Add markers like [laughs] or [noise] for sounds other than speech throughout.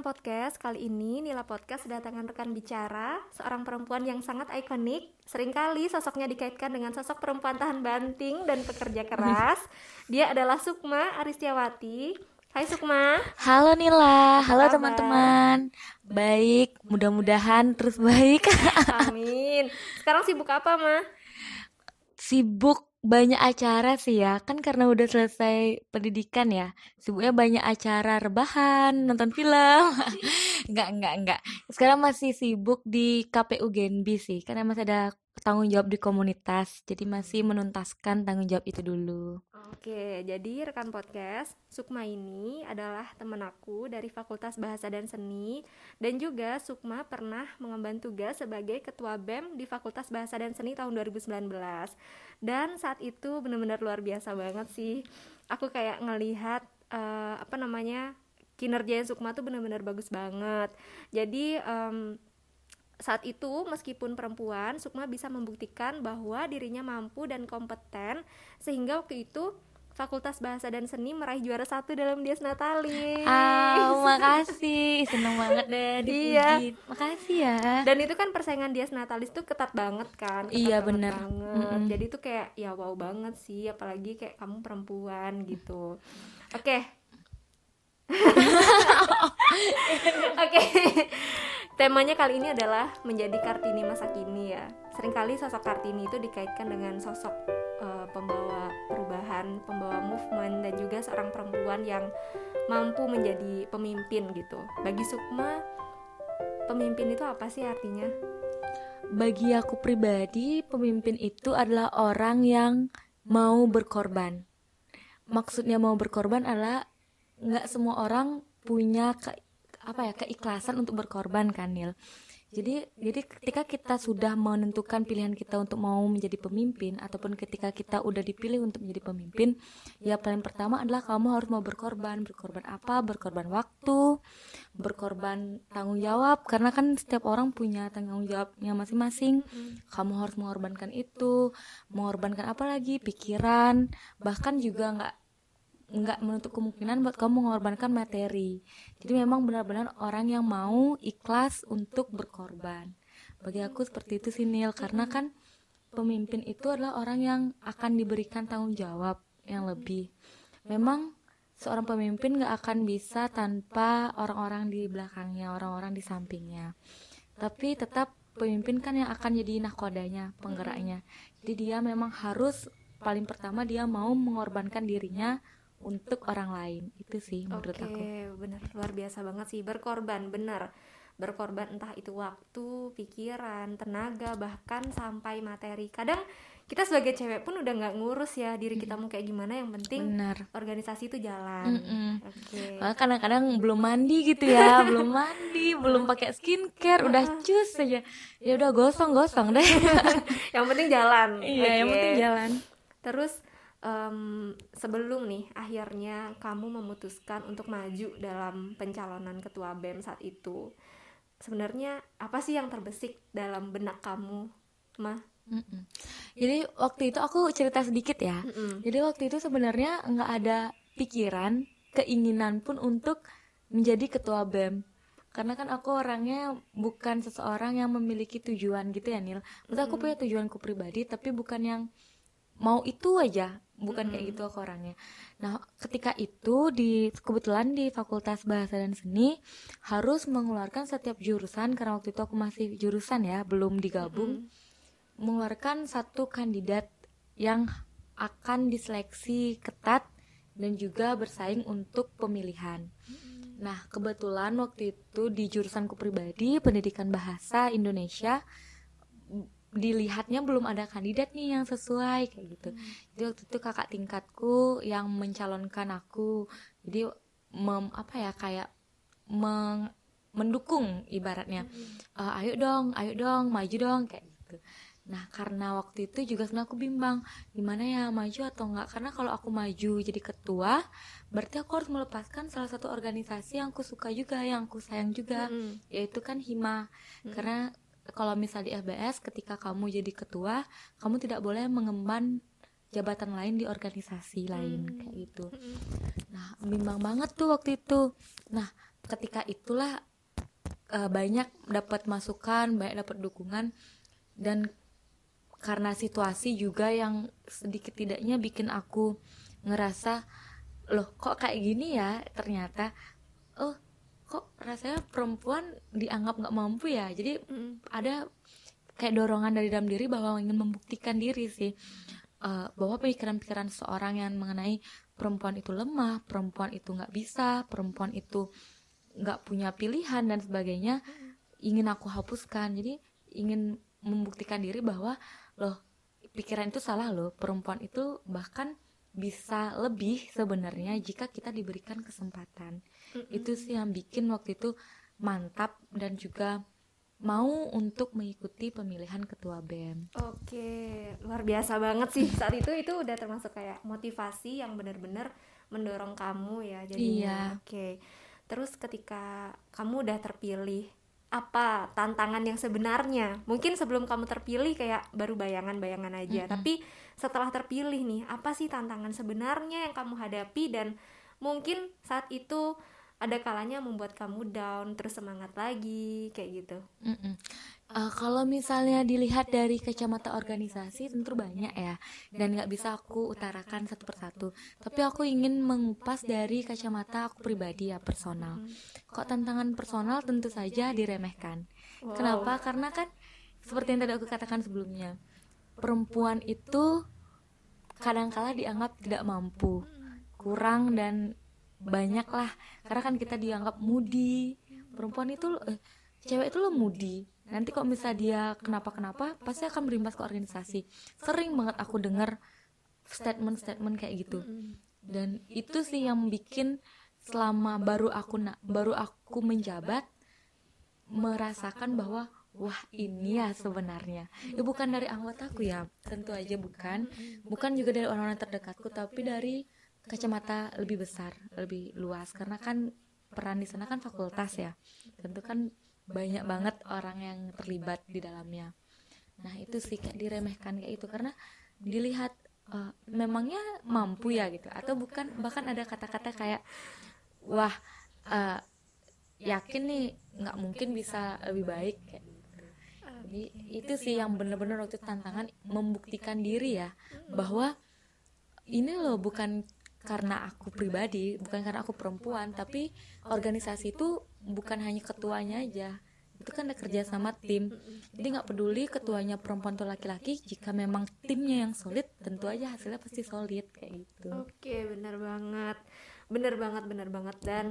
podcast, kali ini Nila Podcast kedatangan rekan bicara, seorang perempuan yang sangat ikonik. Seringkali sosoknya dikaitkan dengan sosok perempuan tahan banting dan pekerja keras. [laughs] Dia adalah Sukma Aristiawati. Hai Sukma. Halo Nila, halo teman-teman. Baik, mudah-mudahan terus baik. [laughs] Amin. Sekarang sibuk apa, Ma? Sibuk banyak acara sih ya, kan karena udah selesai pendidikan ya. Sibuknya banyak acara rebahan, nonton film. [laughs] Enggak, enggak, enggak. Sekarang masih sibuk di KPU Genbi sih, karena masih ada tanggung jawab di komunitas. Jadi masih menuntaskan tanggung jawab itu dulu. Oke, jadi rekan podcast, Sukma ini adalah teman aku dari Fakultas Bahasa dan Seni dan juga Sukma pernah mengemban tugas sebagai ketua BEM di Fakultas Bahasa dan Seni tahun 2019. Dan saat itu benar-benar luar biasa banget sih. Aku kayak ngelihat eh, apa namanya? kinerja Sukma tuh benar-benar bagus banget. Jadi em, saat itu meskipun perempuan Sukma bisa membuktikan bahwa dirinya mampu dan kompeten sehingga waktu itu Fakultas Bahasa dan Seni meraih juara satu dalam Dias Natalis [laughs] Ah, makasih. Seneng banget deh dipuji. Iya. Makasih ya. dan itu kan persaingan Dias Natalis tuh ketat banget kan ketat Iya, banget bener. banget. Mm-mm. jadi itu kayak ya wow banget sih apalagi kayak kamu perempuan gitu oke [laughs] [laughs] Oke, temanya kali ini adalah menjadi Kartini masa kini ya. Seringkali sosok Kartini itu dikaitkan dengan sosok eh, pembawa perubahan, pembawa movement dan juga seorang perempuan yang mampu menjadi pemimpin gitu. Bagi Sukma, pemimpin itu apa sih artinya? Bagi aku pribadi, pemimpin itu adalah orang yang mau berkorban. Maksudnya mau berkorban adalah nggak semua orang punya apa ya keikhlasan untuk berkorban kan Nil. Jadi jadi ketika kita sudah menentukan pilihan kita untuk mau menjadi pemimpin ataupun ketika kita udah dipilih untuk menjadi pemimpin, ya paling pertama adalah kamu harus mau berkorban. Berkorban apa? Berkorban waktu, berkorban tanggung jawab karena kan setiap orang punya tanggung jawabnya masing-masing. Kamu harus mengorbankan itu, mengorbankan apa lagi? Pikiran, bahkan juga nggak nggak menutup kemungkinan buat kamu mengorbankan materi. Jadi memang benar-benar orang yang mau ikhlas untuk berkorban. Bagi aku seperti itu sih Nil, karena kan pemimpin itu adalah orang yang akan diberikan tanggung jawab yang lebih. Memang seorang pemimpin nggak akan bisa tanpa orang-orang di belakangnya, orang-orang di sampingnya. Tapi tetap pemimpin kan yang akan jadi nahkodanya, penggeraknya. Jadi dia memang harus paling pertama dia mau mengorbankan dirinya untuk orang lain. Itu sih menurut Oke, aku. bener luar biasa banget sih berkorban, bener berkorban entah itu waktu, pikiran, tenaga, bahkan sampai materi. Kadang kita sebagai cewek pun udah nggak ngurus ya diri kita mau kayak gimana, yang penting Benar. organisasi itu jalan. Mm-mm. Oke. Malah kadang-kadang belum mandi gitu ya, [laughs] belum mandi, belum pakai skincare, udah cus aja. Ya udah gosong-gosong deh. [laughs] yang penting jalan. Iya, yang Oke. penting jalan. Terus em, sebelum nih akhirnya kamu memutuskan untuk maju dalam pencalonan ketua BEM saat itu. Sebenarnya apa sih yang terbesik dalam benak kamu, Mah? Mm-mm. Jadi waktu itu aku cerita sedikit ya. Mm-mm. Jadi waktu itu sebenarnya nggak ada pikiran, keinginan pun untuk menjadi ketua BEM. Karena kan aku orangnya bukan seseorang yang memiliki tujuan gitu ya Nil. Maksudnya aku punya tujuanku pribadi, tapi bukan yang mau itu aja, bukan kayak gitu aku orangnya. Nah, ketika itu di kebetulan di Fakultas Bahasa dan Seni harus mengeluarkan setiap jurusan karena waktu itu aku masih jurusan ya, belum digabung mengeluarkan satu kandidat yang akan diseleksi ketat dan juga bersaing untuk pemilihan. Nah, kebetulan waktu itu di jurusanku pribadi, Pendidikan Bahasa Indonesia, dilihatnya belum ada kandidat nih yang sesuai kayak gitu. Jadi waktu itu kakak tingkatku yang mencalonkan aku. Jadi mem, apa ya kayak meng- mendukung ibaratnya. "Eh, ayo dong, ayo dong, maju dong kayak gitu. Nah, karena waktu itu juga sebenarnya aku bimbang gimana ya maju atau enggak karena kalau aku maju jadi ketua berarti aku harus melepaskan salah satu organisasi yang aku suka juga yang aku sayang juga Mm-mm. yaitu kan hima karena kalau misal di FBS ketika kamu jadi ketua kamu tidak boleh mengemban jabatan lain di organisasi lain kayak gitu. Nah bimbang banget tuh waktu itu. Nah ketika itulah uh, banyak dapat masukan banyak dapat dukungan dan karena situasi juga yang sedikit tidaknya bikin aku ngerasa loh kok kayak gini ya ternyata? Oh kok rasanya perempuan dianggap nggak mampu ya? Jadi mm. ada kayak dorongan dari dalam diri bahwa ingin membuktikan diri sih. Uh, bahwa pikiran-pikiran seorang yang mengenai perempuan itu lemah perempuan itu nggak bisa perempuan itu nggak punya pilihan dan sebagainya ingin aku hapuskan. Jadi ingin membuktikan diri bahwa loh pikiran itu salah loh. Perempuan itu bahkan bisa lebih sebenarnya jika kita diberikan kesempatan mm -hmm. itu sih yang bikin waktu itu mantap dan juga mau untuk mengikuti pemilihan ketua BEM. Oke, luar biasa banget sih saat itu itu udah termasuk kayak motivasi yang benar-benar mendorong kamu ya jadinya. Iya. Oke. Terus ketika kamu udah terpilih apa tantangan yang sebenarnya mungkin sebelum kamu terpilih kayak baru bayangan-bayangan aja mm -hmm. tapi setelah terpilih nih apa sih tantangan sebenarnya yang kamu hadapi dan mungkin saat itu ada kalanya membuat kamu down terus semangat lagi kayak gitu. Mm -mm. Uh, kalau misalnya dilihat dari kacamata organisasi tentu banyak ya. Dan nggak bisa aku utarakan satu persatu. Tapi aku ingin mengupas dari kacamata aku pribadi ya personal. Kok tantangan personal tentu saja diremehkan. Wow. kenapa? Karena kan seperti yang tadi aku katakan sebelumnya perempuan itu kadangkala dianggap tidak mampu. Kurang dan banyak lah karena kan kita dianggap mudi. Perempuan itu eh, cewek itu lo mudi. Nanti kok misalnya dia kenapa-kenapa pasti akan berimbas ke organisasi. Sering banget aku dengar statement-statement kayak gitu. Dan itu sih yang bikin selama baru aku nak baru aku menjabat merasakan bahwa wah ini ya sebenarnya. Ya bukan dari anggota aku ya tentu aja bukan. Bukan juga dari orang-orang terdekatku tapi dari kacamata lebih besar lebih luas. Karena kan peran di sana kan fakultas ya. Tentu kan banyak banget orang yang terlibat di dalamnya. Nah itu sih kayak diremehkan kayak itu karena dilihat uh, memangnya mampu ya gitu? Atau bukan bahkan ada kata-kata kayak wah uh, yakin nih nggak mungkin bisa lebih baik. Kayak gitu. Jadi itu sih yang bener-bener waktu tantangan membuktikan diri ya bahwa ini loh bukan karena aku pribadi bukan karena aku perempuan tapi organisasi itu bukan hanya ketuanya aja. Itu kan ada kerja sama tim. Jadi nggak peduli ketuanya perempuan atau laki-laki jika memang timnya yang solid tentu aja hasilnya pasti solid kayak gitu. Oke benar banget. Benar banget benar banget. Dan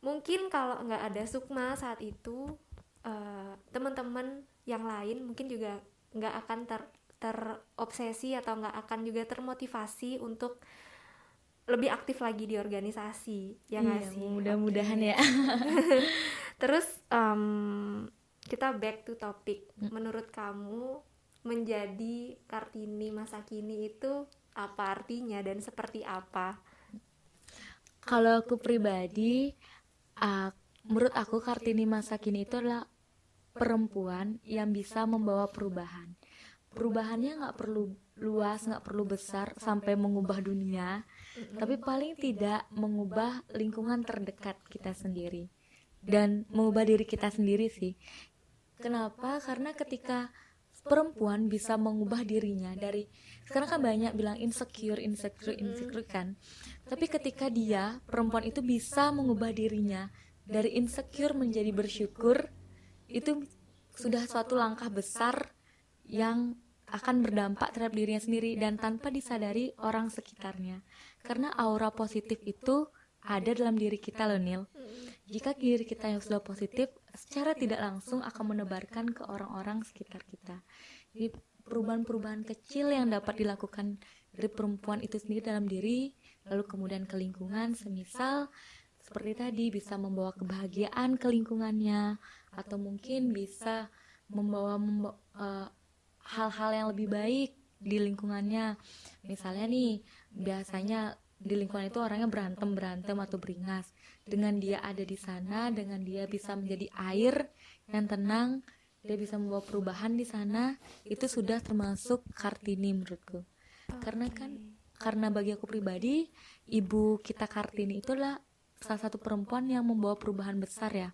mungkin kalau nggak ada Sukma saat itu uh, teman-teman yang lain mungkin juga nggak akan ter terobsesi atau nggak akan juga termotivasi untuk lebih aktif lagi di organisasi ya nggak iya, sih? mudah-mudahan okay. ya. [laughs] Terus um, kita back to topic. Hmm. menurut kamu menjadi kartini masa kini itu apa artinya dan seperti apa? Kalau aku pribadi uh, menurut aku kartini masa kini itu adalah perempuan yang bisa membawa perubahan. Perubahannya nggak perlu luas nggak perlu besar sampai mengubah dunia tapi paling tidak mengubah lingkungan terdekat kita sendiri. dan mengubah diri kita sendiri sih. kenapa? Karena ketika perempuan bisa mengubah dirinya dari sekarang kan banyak bilang insecure insecure insecure kan. Tapi ketika dia perempuan itu bisa mengubah dirinya dari insecure menjadi bersyukur itu sudah suatu langkah besar yang akan berdampak terhadap dirinya sendiri dan tanpa disadari orang sekitarnya. Karena aura positif itu ada dalam diri kita loh Nil. Jika diri kita yang sudah positif, secara tidak langsung akan menebarkan ke orang-orang sekitar kita. Jadi perubahan-perubahan kecil yang dapat dilakukan dari perempuan itu sendiri dalam diri, lalu kemudian ke lingkungan, semisal seperti tadi bisa membawa kebahagiaan ke lingkungannya, atau mungkin bisa membawa, membawa uh, hal-hal yang lebih baik di lingkungannya. Misalnya nih biasanya di lingkungan itu orangnya berantem berantem atau beringas. Dengan dia ada di sana dengan dia bisa menjadi air yang tenang dia bisa membawa perubahan di sana itu sudah termasuk kartini menurutku. Karena kan karena bagi aku pribadi ibu kita kartini itulah salah satu perempuan yang membawa perubahan besar ya,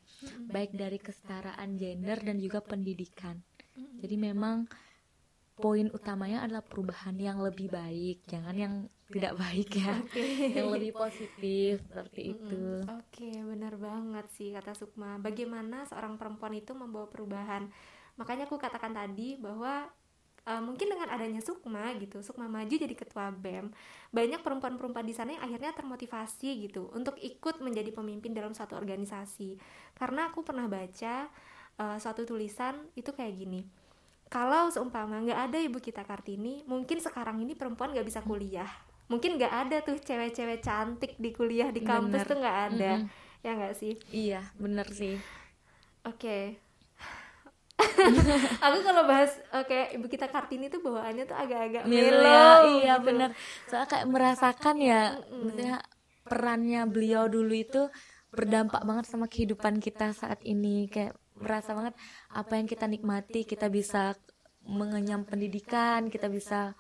baik dari kesetaraan gender dan juga pendidikan. Jadi memang poin utamanya adalah perubahan yang lebih baik, jangan yang tidak baik ya, [laughs] yang lebih positif seperti itu. Oke, benar banget sih kata Sukma. Bagaimana seorang perempuan itu membawa perubahan? Makanya aku katakan tadi bahwa uh, mungkin dengan adanya Sukma gitu, Sukma maju jadi ketua BEM, banyak perempuan-perempuan di sana yang akhirnya termotivasi gitu untuk ikut menjadi pemimpin dalam suatu organisasi. Karena aku pernah baca uh, suatu tulisan itu kayak gini. Kalau seumpama nggak ada ibu kita Kartini, mungkin sekarang ini perempuan nggak bisa kuliah. Mungkin nggak ada tuh cewek-cewek cantik di kuliah di kampus bener. tuh nggak ada, mm -hmm. ya nggak sih? Iya, bener sih. Oke, okay [laughs] aku kalau bahas oke okay, ibu kita kartini tuh bawaannya tuh agak-agak melo ya, iya gitu. bener soalnya kayak merasakan ya mm maksudnya perannya beliau dulu itu berdampak banget sama kehidupan kita saat ini kayak merasa banget apa yang kita nikmati kita bisa mengenyam pendidikan kita bisa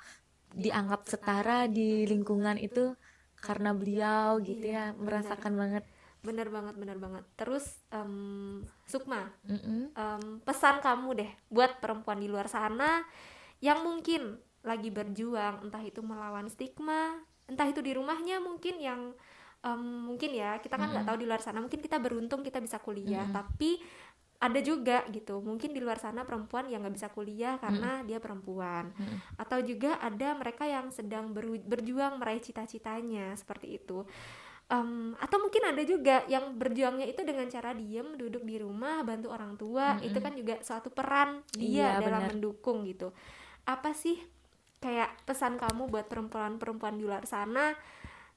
dianggap setara di lingkungan itu karena beliau gitu ya merasakan banget bener banget bener banget terus um, Sukma mm um, pesan kamu deh buat perempuan di luar sana yang mungkin lagi berjuang entah itu melawan stigma entah itu di rumahnya mungkin yang um, mungkin ya kita kan nggak mm -hmm. tahu di luar sana mungkin kita beruntung kita bisa kuliah mm -hmm. tapi ada juga gitu mungkin di luar sana perempuan yang nggak bisa kuliah karena mm. dia perempuan mm. atau juga ada mereka yang sedang berjuang meraih cita-citanya seperti itu um, atau mungkin ada juga yang berjuangnya itu dengan cara diem duduk di rumah bantu orang tua mm -hmm. itu kan juga suatu peran dia iya, dalam bener. mendukung gitu apa sih kayak pesan kamu buat perempuan-perempuan di luar sana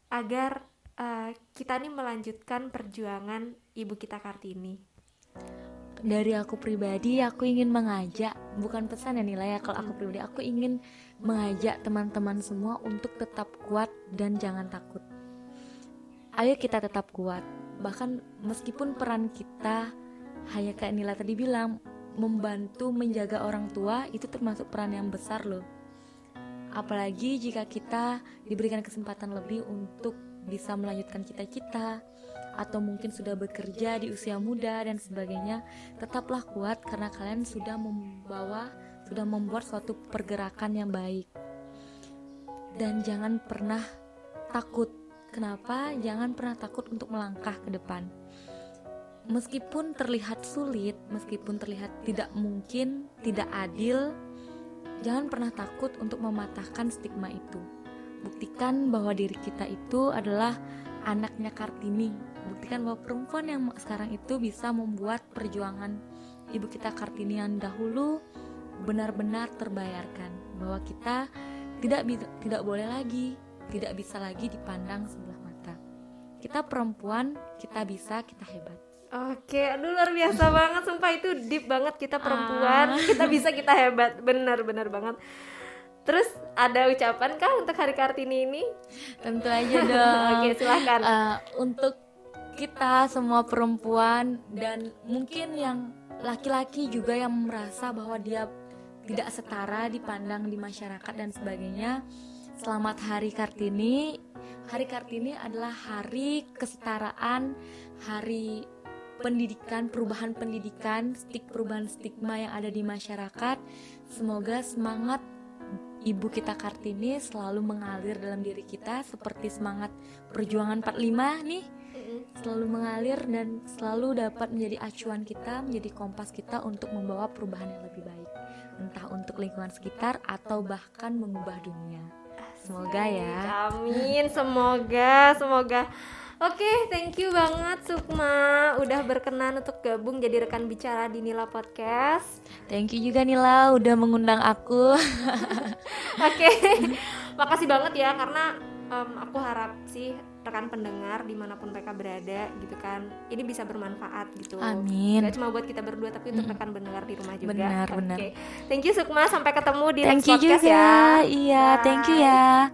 agar uh, kita nih melanjutkan perjuangan ibu kita kartini dari aku pribadi aku ingin mengajak bukan pesan ya nilai ya kalau aku pribadi aku ingin mengajak teman-teman semua untuk tetap kuat dan jangan takut. Ayo kita tetap kuat. Bahkan meskipun peran kita hanya kayak Nila tadi bilang membantu menjaga orang tua itu termasuk peran yang besar loh. Apalagi jika kita diberikan kesempatan lebih untuk bisa melanjutkan cita-cita atau mungkin sudah bekerja di usia muda dan sebagainya tetaplah kuat karena kalian sudah membawa sudah membuat suatu pergerakan yang baik dan jangan pernah takut Kenapa jangan pernah takut untuk melangkah ke depan? Meskipun terlihat sulit, meskipun terlihat tidak mungkin, tidak adil, jangan pernah takut untuk mematahkan stigma itu. Buktikan bahwa diri kita itu adalah anaknya Kartini. Buktikan bahwa perempuan yang sekarang itu bisa membuat perjuangan ibu kita Kartini yang dahulu benar-benar terbayarkan. Bahwa kita tidak tidak boleh lagi tidak bisa lagi dipandang sebelah mata. Kita perempuan, kita bisa, kita hebat. Oke, aduh luar biasa [laughs] banget, sumpah itu deep banget kita perempuan, ah. kita bisa, kita hebat, benar-benar banget. Terus ada ucapan kah untuk Hari Kartini ini? Tentu aja dong. [laughs] Oke, silahkan. Uh, untuk kita semua perempuan dan mungkin yang laki-laki juga yang merasa bahwa dia tidak setara dipandang di masyarakat dan sebagainya Selamat Hari Kartini. Hari Kartini adalah hari kesetaraan, hari pendidikan, perubahan pendidikan, stik perubahan stigma yang ada di masyarakat. Semoga semangat Ibu kita Kartini selalu mengalir dalam diri kita seperti semangat perjuangan 45 nih selalu mengalir dan selalu dapat menjadi acuan kita, menjadi kompas kita untuk membawa perubahan yang lebih baik, entah untuk lingkungan sekitar atau bahkan mengubah dunia. Semoga ya. Amin, semoga, semoga. Oke, okay, thank you banget Sukma udah berkenan untuk gabung jadi rekan bicara di Nila Podcast. Thank you juga Nila udah mengundang aku. [laughs] Oke, okay. makasih banget ya karena um, aku harap sih rekan pendengar di mana pun mereka berada gitu kan ini bisa bermanfaat gitu amin gak cuma buat kita berdua tapi untuk rekan pendengar di rumah juga benar okay. benar thank you Sukma sampai ketemu di thank next podcast juga. ya iya Bye. thank you ya